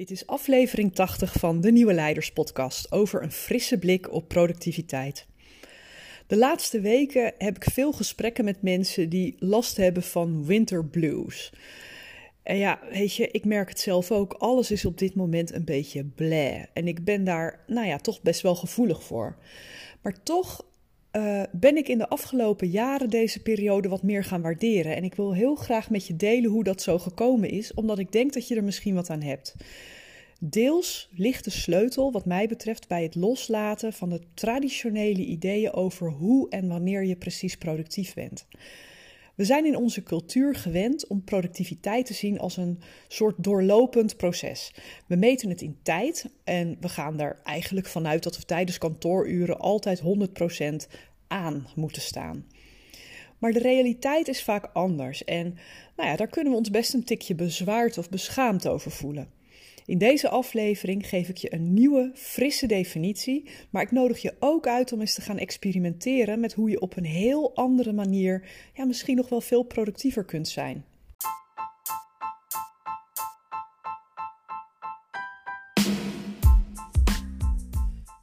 Dit is aflevering 80 van de Nieuwe Leiders Podcast over een frisse blik op productiviteit. De laatste weken heb ik veel gesprekken met mensen die last hebben van winter blues. En ja, weet je, ik merk het zelf ook. Alles is op dit moment een beetje bleh. En ik ben daar, nou ja, toch best wel gevoelig voor. Maar toch uh, ben ik in de afgelopen jaren deze periode wat meer gaan waarderen. En ik wil heel graag met je delen hoe dat zo gekomen is, omdat ik denk dat je er misschien wat aan hebt. Deels ligt de sleutel, wat mij betreft, bij het loslaten van de traditionele ideeën over hoe en wanneer je precies productief bent. We zijn in onze cultuur gewend om productiviteit te zien als een soort doorlopend proces. We meten het in tijd en we gaan er eigenlijk vanuit dat we tijdens kantooruren altijd 100% aan moeten staan. Maar de realiteit is vaak anders en nou ja, daar kunnen we ons best een tikje bezwaard of beschaamd over voelen. In deze aflevering geef ik je een nieuwe, frisse definitie, maar ik nodig je ook uit om eens te gaan experimenteren met hoe je op een heel andere manier, ja, misschien nog wel veel productiever kunt zijn.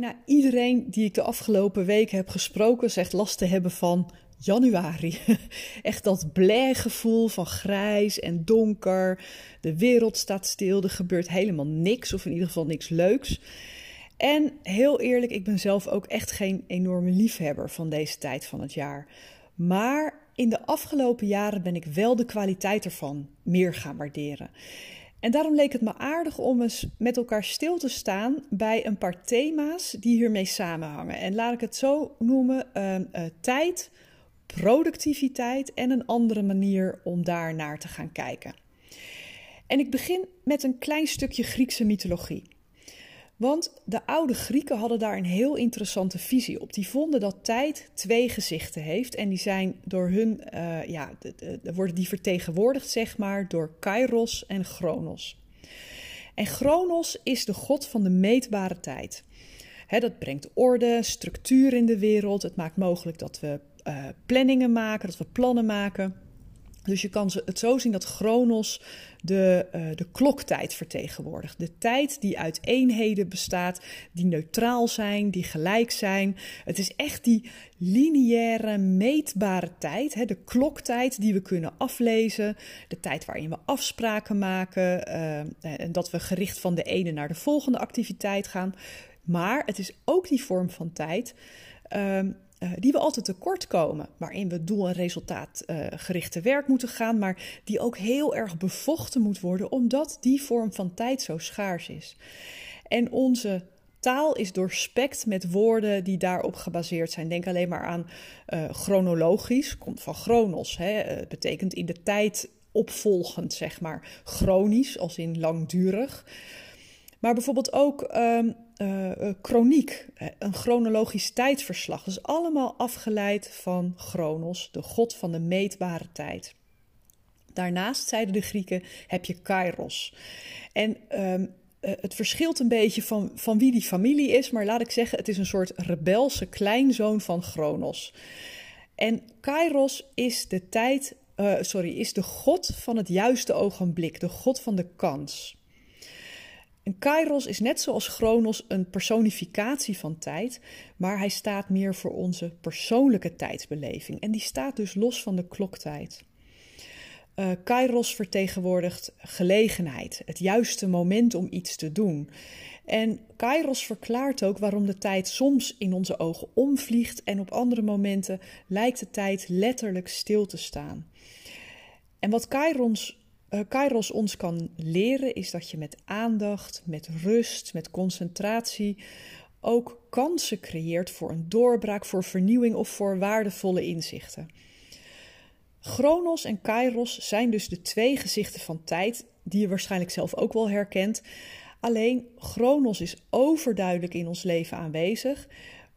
Bijna iedereen die ik de afgelopen weken heb gesproken zegt last te hebben van januari. Echt dat gevoel van grijs en donker. De wereld staat stil, er gebeurt helemaal niks, of in ieder geval niks leuks. En heel eerlijk, ik ben zelf ook echt geen enorme liefhebber van deze tijd van het jaar. Maar in de afgelopen jaren ben ik wel de kwaliteit ervan meer gaan waarderen. En daarom leek het me aardig om eens met elkaar stil te staan bij een paar thema's die hiermee samenhangen. En laat ik het zo noemen: uh, uh, tijd, productiviteit en een andere manier om daar naar te gaan kijken. En ik begin met een klein stukje Griekse mythologie. Want de oude Grieken hadden daar een heel interessante visie op. Die vonden dat tijd twee gezichten heeft. En die zijn door hun, uh, ja, worden die vertegenwoordigd, zeg maar, door Kairos en Chronos. En Chronos is de god van de meetbare tijd. dat brengt orde, structuur in de wereld. Het maakt mogelijk dat we uh, planningen maken, dat we plannen maken. Dus je kan het zo zien dat Chronos de, uh, de kloktijd vertegenwoordigt. De tijd die uit eenheden bestaat, die neutraal zijn, die gelijk zijn. Het is echt die lineaire, meetbare tijd. Hè, de kloktijd die we kunnen aflezen. De tijd waarin we afspraken maken. Uh, en dat we gericht van de ene naar de volgende activiteit gaan. Maar het is ook die vorm van tijd. Uh, uh, die we altijd tekort komen, waarin we doel- en resultaatgerichte werk moeten gaan, maar die ook heel erg bevochten moet worden, omdat die vorm van tijd zo schaars is. En onze taal is doorspekt met woorden die daarop gebaseerd zijn. Denk alleen maar aan uh, chronologisch, komt van chronos, hè, betekent in de tijd opvolgend, zeg maar. Chronisch, als in langdurig. Maar bijvoorbeeld ook um, uh, chroniek, een chronologisch tijdverslag. Dus allemaal afgeleid van Chronos, de god van de meetbare tijd. Daarnaast, zeiden de Grieken, heb je Kairos. En uh, het verschilt een beetje van, van wie die familie is, maar laat ik zeggen, het is een soort rebelse kleinzoon van Chronos. En Kairos is de tijd, sorry, is de god van het juiste ogenblik, de god van de kans. En Kairos is net zoals Chronos een personificatie van tijd, maar hij staat meer voor onze persoonlijke tijdsbeleving en die staat dus los van de kloktijd. Uh, Kairos vertegenwoordigt gelegenheid, het juiste moment om iets te doen. En Kairos verklaart ook waarom de tijd soms in onze ogen omvliegt en op andere momenten lijkt de tijd letterlijk stil te staan. En wat Kairos uh, Kairos ons kan leren is dat je met aandacht, met rust, met concentratie ook kansen creëert voor een doorbraak, voor vernieuwing of voor waardevolle inzichten. Chronos en Kairos zijn dus de twee gezichten van tijd die je waarschijnlijk zelf ook wel herkent. Alleen Chronos is overduidelijk in ons leven aanwezig,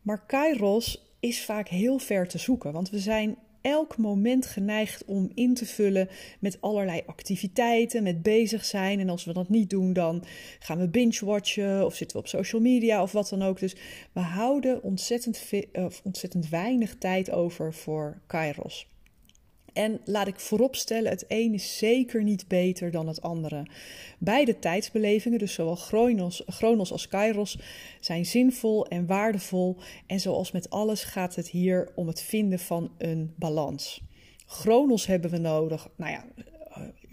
maar Kairos is vaak heel ver te zoeken, want we zijn elk moment geneigd om in te vullen met allerlei activiteiten, met bezig zijn. En als we dat niet doen, dan gaan we binge-watchen of zitten we op social media of wat dan ook. Dus we houden ontzettend, ontzettend weinig tijd over voor Kairos. En laat ik vooropstellen, het een is zeker niet beter dan het andere. Beide tijdsbelevingen, dus zowel Chronos, als Kairos, zijn zinvol en waardevol. En zoals met alles gaat het hier om het vinden van een balans. Chronos hebben we nodig. Nou ja,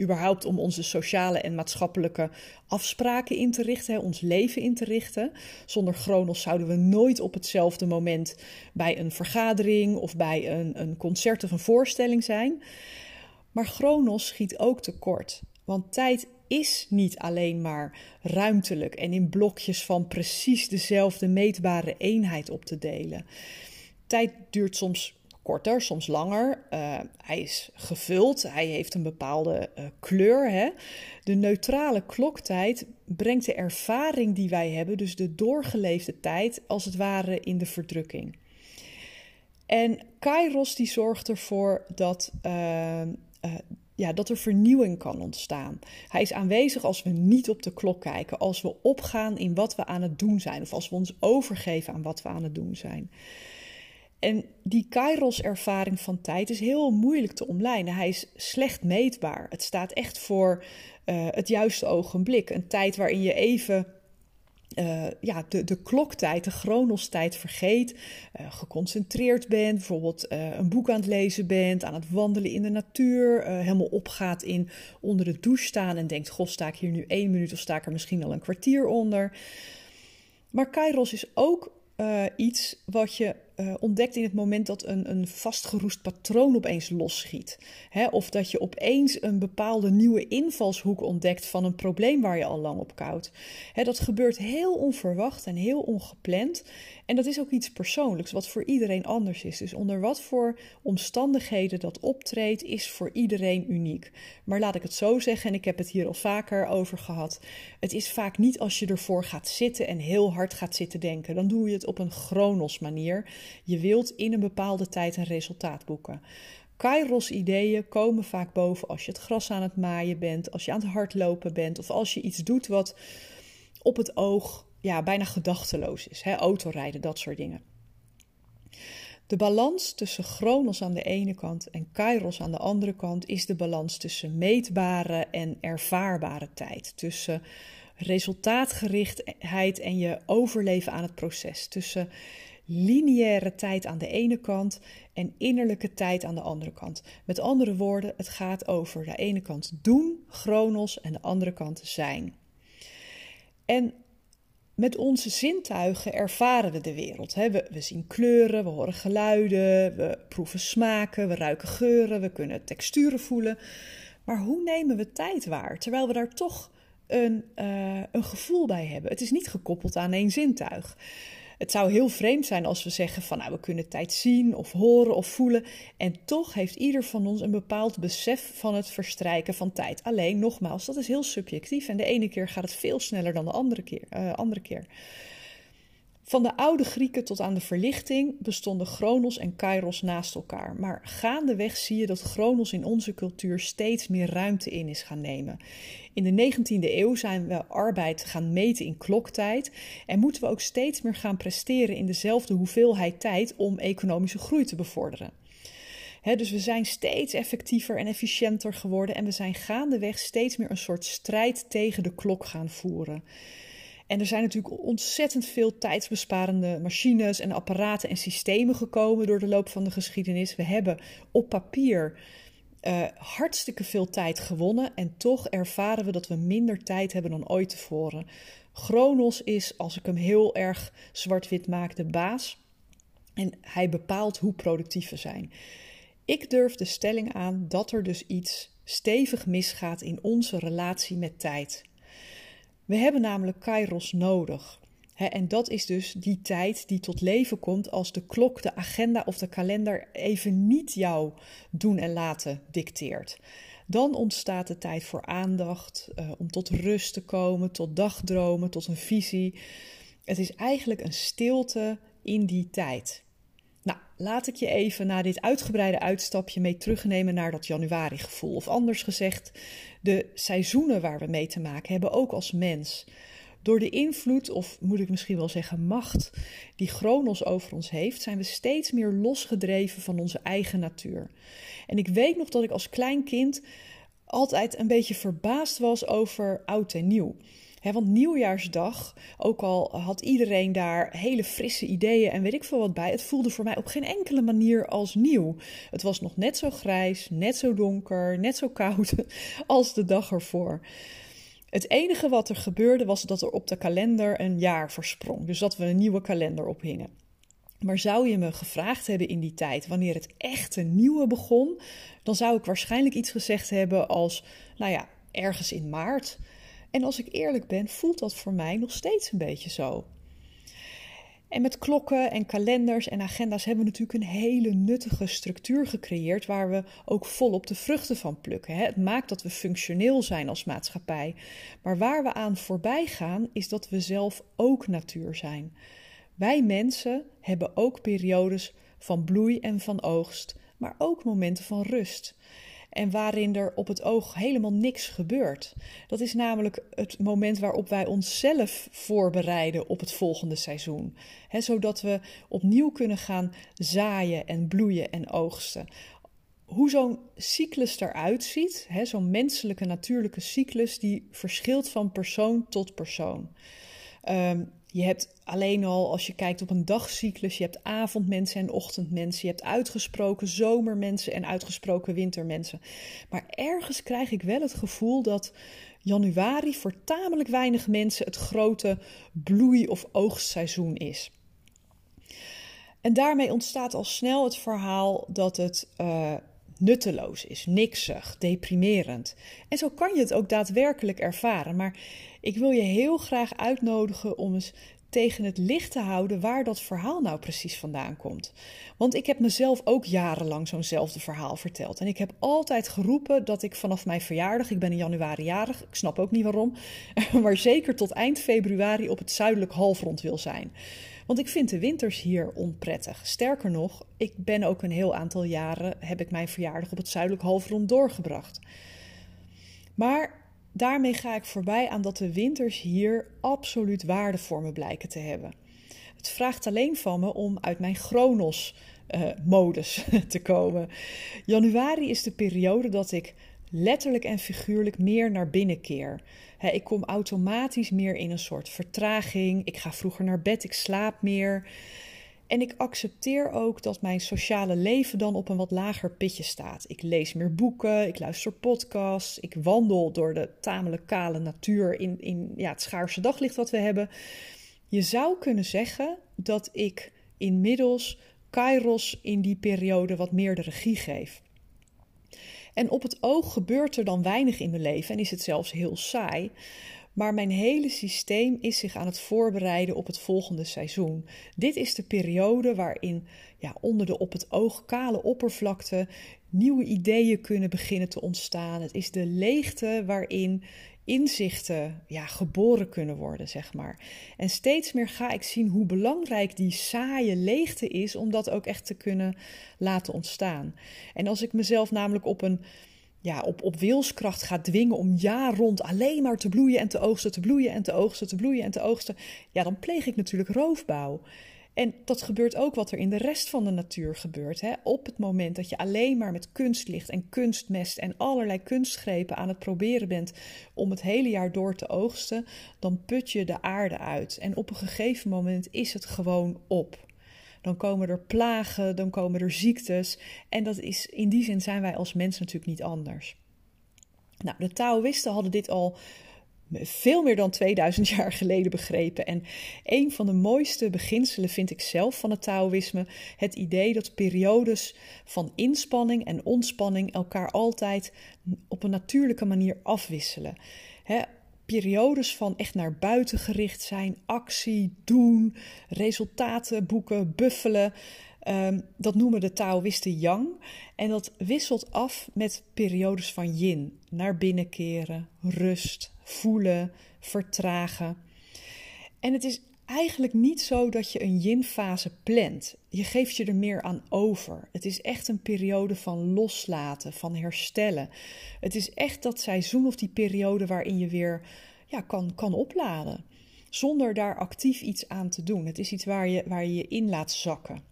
überhaupt om onze sociale en maatschappelijke afspraken in te richten, ons leven in te richten. Zonder Chronos zouden we nooit op hetzelfde moment bij een vergadering of bij een, een concert of een voorstelling zijn. Maar Chronos schiet ook tekort, want tijd is niet alleen maar ruimtelijk en in blokjes van precies dezelfde meetbare eenheid op te delen. Tijd duurt soms korter, soms langer. Uh, hij is gevuld, hij heeft een bepaalde uh, kleur. Hè? De neutrale kloktijd brengt de ervaring die wij hebben, dus de doorgeleefde tijd, als het ware in de verdrukking. En Kairos die zorgt ervoor dat, uh, ja, dat er vernieuwing kan ontstaan. Hij is aanwezig als we niet op de klok kijken, als we opgaan in wat we aan het doen zijn, of als we ons overgeven aan wat we aan het doen zijn. En die Kairos-ervaring van tijd is heel moeilijk te omlijnen. Hij is slecht meetbaar. Het staat echt voor uh, het juiste ogenblik. Een tijd waarin je even uh, ja, de, de kloktijd, de chronostijd vergeet, uh, geconcentreerd bent, bijvoorbeeld een boek aan het lezen bent, aan het wandelen in de natuur, helemaal opgaat in onder de douche staan en denkt, goh, sta ik hier nu één minuut of sta ik er misschien al een kwartier onder. Maar Kairos is ook iets wat je uh, ontdekt in het moment dat een, een vastgeroest patroon opeens losschiet. Hè, of dat je opeens een bepaalde nieuwe invalshoek ontdekt van een probleem waar je al lang op koudt. Dat gebeurt heel onverwacht en heel ongepland. En dat is ook iets persoonlijks, wat voor iedereen anders is. Dus onder wat voor omstandigheden dat optreedt, is voor iedereen uniek. Maar laat ik het zo zeggen, en ik heb het hier al vaker over gehad. Het is vaak niet als je ervoor gaat zitten en heel hard gaat zitten denken. Dan doe je het op een chronos manier. Je wilt in een bepaalde tijd een resultaat boeken. Kairos-ideeën komen vaak boven als je het gras aan het maaien bent, als je aan het hardlopen bent of als je iets doet wat op het oog ja, bijna gedachteloos is. Hè? Autorijden, dat soort dingen. De balans tussen Chronos aan de ene kant en Kairos aan de andere kant is de balans tussen meetbare en ervaarbare tijd. Tussen resultaatgerichtheid en je overleven aan het proces. Tussen lineaire tijd aan de ene kant en innerlijke tijd aan de andere kant. Met andere woorden, het gaat over de ene kant doen, chronos, en de andere kant zijn. En met onze zintuigen ervaren we de wereld. We, zien kleuren, we horen geluiden, we proeven smaken, we ruiken geuren, we kunnen texturen voelen. Maar hoe nemen we tijd waar, terwijl we daar toch een, uh, een gevoel bij hebben? Het is niet gekoppeld aan één zintuig. Het zou heel vreemd zijn als we zeggen van nou we kunnen tijd zien of horen of voelen en toch heeft ieder van ons een bepaald besef van het verstrijken van tijd. Alleen nogmaals, dat is heel subjectief en de ene keer gaat het veel sneller dan de andere keer. Uh, andere keer. Van de oude Grieken tot aan de verlichting bestonden Chronos en Kairos naast elkaar. Maar gaandeweg zie je dat Chronos in onze cultuur steeds meer ruimte in is gaan nemen. In de 19e eeuw zijn we arbeid gaan meten in kloktijd en moeten we ook steeds meer gaan presteren in dezelfde hoeveelheid tijd om economische groei te bevorderen. dus we zijn steeds effectiever en efficiënter geworden en we zijn gaandeweg steeds meer een soort strijd tegen de klok gaan voeren. En er zijn natuurlijk ontzettend veel tijdsbesparende machines en apparaten en systemen gekomen door de loop van de geschiedenis. We hebben op papier uh, hartstikke veel tijd gewonnen en toch ervaren we dat we minder tijd hebben dan ooit tevoren. Chronos is, als ik hem heel erg zwart-wit maak, de baas en hij bepaalt hoe productief we zijn. Ik durf de stelling aan dat er dus iets stevig misgaat in onze relatie met tijd. We hebben namelijk Kairos nodig. en dat is dus die tijd die tot leven komt als de klok, de agenda of de kalender even niet jouw doen en laten dicteert. Dan ontstaat de tijd voor aandacht, uh, om tot rust te komen, tot dagdromen, tot een visie. Het is eigenlijk een stilte in die tijd. Nou, laat ik je even na dit uitgebreide uitstapje mee terugnemen naar dat januari-gevoel. Of anders gezegd, de seizoenen waar we mee te maken hebben, ook als mens. Door de invloed, of moet ik misschien wel zeggen macht, die Chronos over ons heeft, zijn we steeds meer losgedreven van onze eigen natuur. En ik weet nog dat ik als klein kind altijd een beetje verbaasd was over oud en nieuw. Want nieuwjaarsdag, ook al had iedereen daar hele frisse ideeën en weet ik veel wat bij, het voelde voor mij op geen enkele manier als nieuw. Het was nog net zo grijs, net zo donker, net zo koud als de dag ervoor. Het enige wat er gebeurde was dat er op de kalender een jaar versprong. Dus dat we een nieuwe kalender ophingen. Maar zou je me gevraagd hebben in die tijd wanneer het echte nieuwe begon, dan zou ik waarschijnlijk iets gezegd hebben als, nou ja, ergens in maart. En als ik eerlijk ben, voelt dat voor mij nog steeds een beetje zo. En met klokken en kalenders en agenda's hebben we natuurlijk een hele nuttige structuur gecreëerd waar we ook volop de vruchten van plukken. Het maakt dat we functioneel zijn als maatschappij. Maar waar we aan voorbij gaan is dat we zelf ook natuur zijn. Wij mensen hebben ook periodes van bloei en van oogst, maar ook momenten van rust en waarin er op het oog helemaal niks gebeurt. Dat is namelijk het moment waarop wij onszelf voorbereiden op het volgende seizoen. zodat we opnieuw kunnen gaan zaaien en bloeien en oogsten. Hoe zo'n cyclus eruit ziet, zo'n menselijke natuurlijke cyclus, die verschilt van persoon tot persoon. Um, je hebt alleen al, als je kijkt op een dagcyclus, je hebt avondmensen en ochtendmensen. Je hebt uitgesproken zomermensen en uitgesproken wintermensen. Maar ergens krijg ik wel het gevoel dat januari voor tamelijk weinig mensen het grote bloei- of oogstseizoen is. En daarmee ontstaat al snel het verhaal dat het uh, nutteloos is, niksig, deprimerend. En zo kan je het ook daadwerkelijk ervaren. Maar ik wil je heel graag uitnodigen om eens tegen het licht te houden waar dat verhaal nou precies vandaan komt. Want ik heb mezelf ook jarenlang zo'nzelfde verhaal verteld. En ik heb altijd geroepen dat ik vanaf mijn verjaardag, ik ben in januari jarig, ik snap ook niet waarom, maar zeker tot eind februari op het zuidelijk halfrond wil zijn. Want ik vind de winters hier onprettig. Sterker nog, ik ben ook een heel aantal jaren, heb ik mijn verjaardag op het zuidelijk halfrond doorgebracht. Maar daarmee ga ik voorbij aan dat de winters hier absoluut waarde voor me blijken te hebben. Het vraagt alleen van me om uit mijn Chronos-modus te komen. Januari is de periode dat ik letterlijk en figuurlijk meer naar binnen keer. ik kom automatisch meer in een soort vertraging. Ik ga vroeger naar bed, ik slaap meer. En ik accepteer ook dat mijn sociale leven dan op een wat lager pitje staat. Ik lees meer boeken, ik luister podcasts, ik wandel door de tamelijk kale natuur in, in ja, het schaarse daglicht wat we hebben. Je zou kunnen zeggen dat ik inmiddels Kairos in die periode wat meer de regie geef. En op het oog gebeurt er dan weinig in mijn leven en is het zelfs heel saai. Maar mijn hele systeem is zich aan het voorbereiden op het volgende seizoen. Dit is de periode waarin ja, onder de op het oog kale oppervlakte nieuwe ideeën kunnen beginnen te ontstaan. Het is de leegte waarin inzichten ja, geboren kunnen worden, zeg maar. En steeds meer ga ik zien hoe belangrijk die saaie leegte is om dat ook echt te kunnen laten ontstaan. En als ik mezelf namelijk op een ja, op, op wilskracht gaat dwingen om jaar rond alleen maar te bloeien en te oogsten, te bloeien en te oogsten, te bloeien en te oogsten, ja, dan pleeg ik natuurlijk roofbouw. En dat gebeurt ook wat er in de rest van de natuur gebeurt. Hè? Op het moment dat je alleen maar met kunstlicht en kunstmest en allerlei kunstgrepen aan het proberen bent om het hele jaar door te oogsten, dan put je de aarde uit. En op een gegeven moment is het gewoon op. Dan komen er plagen, dan komen er ziektes. En dat is, in die zin zijn wij als mens natuurlijk niet anders. Nou, de Taoïsten hadden dit al veel meer dan 2000 jaar geleden begrepen. En een van de mooiste beginselen vind ik zelf van het Taoïsme het idee dat periodes van inspanning en ontspanning elkaar altijd op een natuurlijke manier afwisselen. Periodes van echt naar buiten gericht zijn, actie, doen, resultaten boeken, buffelen. Um, dat noemen de Taoïsten yang. En dat wisselt af met periodes van yin. Naar binnen keren, rust, voelen, vertragen. En het is eigenlijk niet zo dat je een yin-fase plant. Je geeft je er meer aan over. Het is echt een periode van loslaten, van herstellen. Het is echt dat seizoen of die periode waarin je weer ja, kan, kan opladen. Zonder daar actief iets aan te doen. Het is iets waar je waar je, je in laat zakken.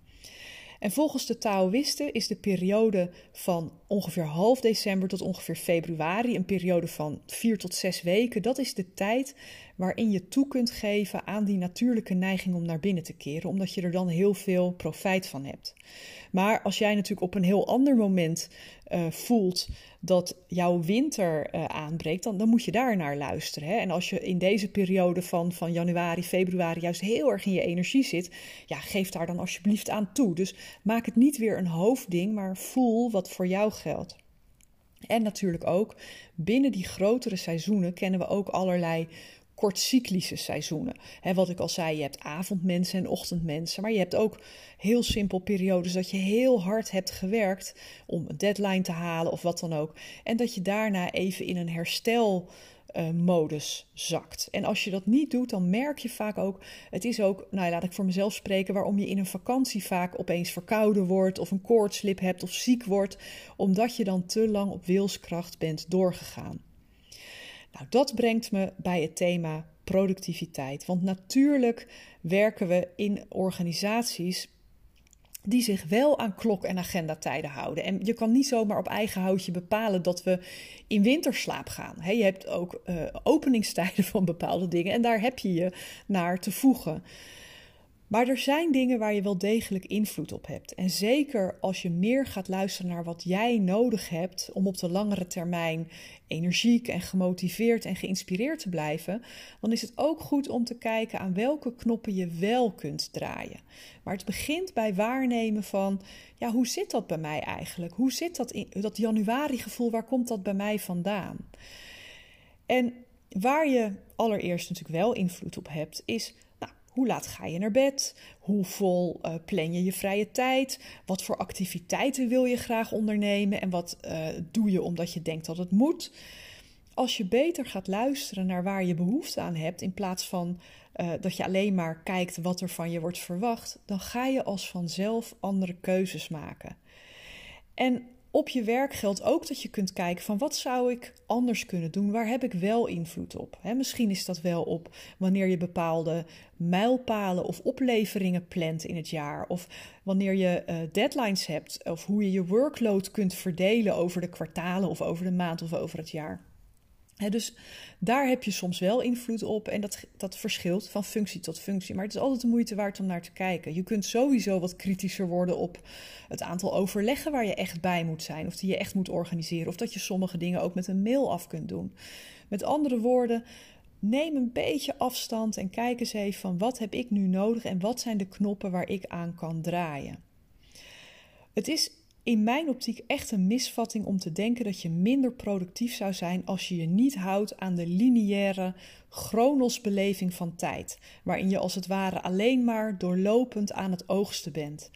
En volgens de Taoïsten is de periode van ongeveer half december tot ongeveer februari, een periode van vier tot zes weken, dat is de tijd waarin je toe kunt geven aan die natuurlijke neiging om naar binnen te keren, omdat je er dan heel veel profijt van hebt. Maar als jij natuurlijk op een heel ander moment uh, voelt dat jouw winter uh, aanbreekt, dan, dan moet je daar naar luisteren. Hè? En als je in deze periode van, van januari, februari juist heel erg in je energie zit, ja, geef daar dan alsjeblieft aan toe. Dus maak het niet weer een hoofdding, maar voel wat voor jou geldt. En natuurlijk ook binnen die grotere seizoenen kennen we ook allerlei kortcyclische seizoenen. He, wat ik al zei, je hebt avondmensen en ochtendmensen, maar je hebt ook heel simpel periodes dat je heel hard hebt gewerkt om een deadline te halen of wat dan ook. En dat je daarna even in een herstel modus zakt. En als je dat niet doet, dan merk je vaak ook, het is ook, nou ja, laat ik voor mezelf spreken, waarom je in een vakantie vaak opeens verkouden wordt of een koortslip hebt of ziek wordt, omdat je dan te lang op wilskracht bent doorgegaan. Nou, dat brengt me bij het thema productiviteit. Want natuurlijk werken we in organisaties die zich wel aan klok- en agendatijden houden. En je kan niet zomaar op eigen houtje bepalen dat we in winterslaap gaan. je hebt ook uh, openingstijden van bepaalde dingen en daar heb je je naar te voegen. Maar er zijn dingen waar je wel degelijk invloed op hebt. En zeker als je meer gaat luisteren naar wat jij nodig hebt om op de langere termijn energiek en gemotiveerd en geïnspireerd te blijven, dan is het ook goed om te kijken aan welke knoppen je wel kunt draaien. Maar het begint bij waarnemen van, ja, hoe zit dat bij mij eigenlijk? Hoe zit dat, in, dat januari-gevoel, waar komt dat bij mij vandaan? En waar je allereerst natuurlijk wel invloed op hebt, is hoe laat ga je naar bed? Hoe vol uh, plan je je vrije tijd? Wat voor activiteiten wil je graag ondernemen? En wat uh, doe je omdat je denkt dat het moet? Als je beter gaat luisteren naar waar je behoefte aan hebt, in plaats van uh, dat je alleen maar kijkt wat er van je wordt verwacht, dan ga je als vanzelf andere keuzes maken. En op je werk geldt ook dat je kunt kijken van wat zou ik anders kunnen doen? Waar heb ik wel invloed op? misschien is dat wel op wanneer je bepaalde mijlpalen of opleveringen plant in het jaar. Of wanneer je uh, deadlines hebt. Of hoe je je workload kunt verdelen over de kwartalen of over de maand of over het jaar dus daar heb je soms wel invloed op en dat, dat verschilt van functie tot functie. Maar het is altijd de moeite waard om naar te kijken. Je kunt sowieso wat kritischer worden op het aantal overleggen waar je echt bij moet zijn. Of die je echt moet organiseren. Of dat je sommige dingen ook met een mail af kunt doen. Met andere woorden, neem een beetje afstand en kijk eens even van wat heb ik nu nodig en wat zijn de knoppen waar ik aan kan draaien. Het is in mijn optiek echt een misvatting om te denken dat je minder productief zou zijn als je je niet houdt aan de lineaire chronosbeleving van tijd, waarin je als het ware alleen maar doorlopend aan het oogsten bent.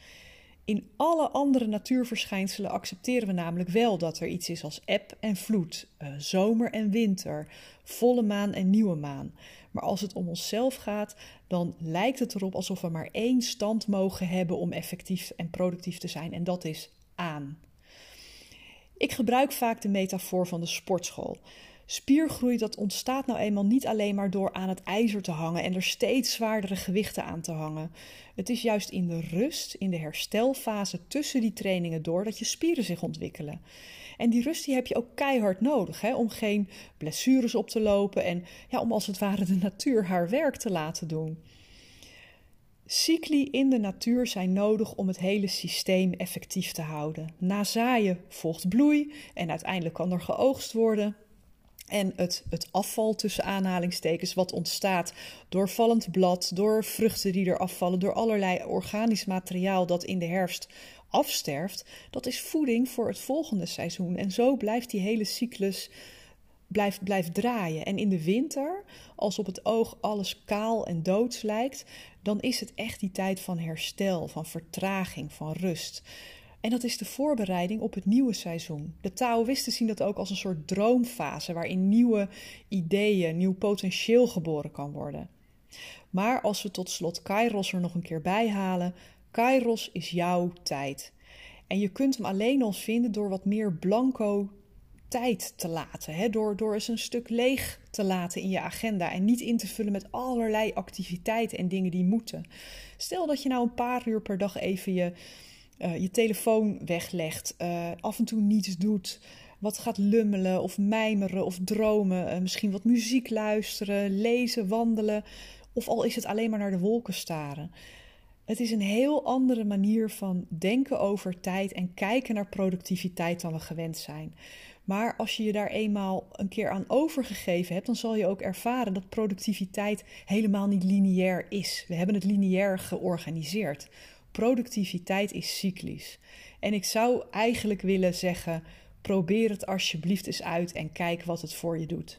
In alle andere natuurverschijnselen accepteren we namelijk wel dat er iets is als eb en vloed, eh, zomer en winter, volle maan en nieuwe maan. Maar als het om onszelf gaat, dan lijkt het erop alsof we maar één stand mogen hebben om effectief en productief te zijn, en dat is Ik gebruik vaak de metafoor van de sportschool. Spiergroei dat ontstaat nou eenmaal niet alleen maar door aan het ijzer te hangen en er steeds zwaardere gewichten aan te hangen. Het is juist in de rust, in de herstelfase tussen die trainingen door dat je spieren zich ontwikkelen. En die rust die heb je ook keihard nodig hè, om geen blessures op te lopen en ja, om als het ware de natuur haar werk te laten doen. Cycli in de natuur zijn nodig om het hele systeem effectief te houden. Na zaaien volgt bloei en uiteindelijk kan er geoogst worden. En het, het afval tussen aanhalingstekens wat ontstaat door vallend blad, door vruchten die er afvallen, door allerlei organisch materiaal dat in de herfst afsterft, dat is voeding voor het volgende seizoen. En zo blijft die hele cyclus blijft, blijft draaien. En in de winter, als op het oog alles kaal en doods lijkt, dan is het echt die tijd van herstel, van vertraging, van rust. En dat is de voorbereiding op het nieuwe seizoen. De Taoïsten zien dat ook als een soort droomfase waarin nieuwe ideeën, nieuw potentieel geboren kan worden. Maar als we tot slot Kairos er nog een keer bij halen, Kairos is jouw tijd. En je kunt hem alleen al vinden door wat meer blanco tijd te laten. Hè? Door, door eens een stuk leeg te laten in je agenda en niet in te vullen met allerlei activiteiten en dingen die moeten. Stel dat je nou een paar uur per dag even je, uh, je telefoon weglegt, uh, af en toe niets doet, wat gaat lummelen of mijmeren of dromen, uh, misschien wat muziek luisteren, lezen, wandelen, of al is het alleen maar naar de wolken staren. Het is een heel andere manier van denken over tijd en kijken naar productiviteit dan we gewend zijn. Maar als je je daar eenmaal een keer aan overgegeven hebt, dan zal je ook ervaren dat productiviteit helemaal niet lineair is. We hebben het lineair georganiseerd. Productiviteit is cyclisch. En ik zou eigenlijk willen zeggen: probeer het alsjeblieft eens uit en kijk wat het voor je doet.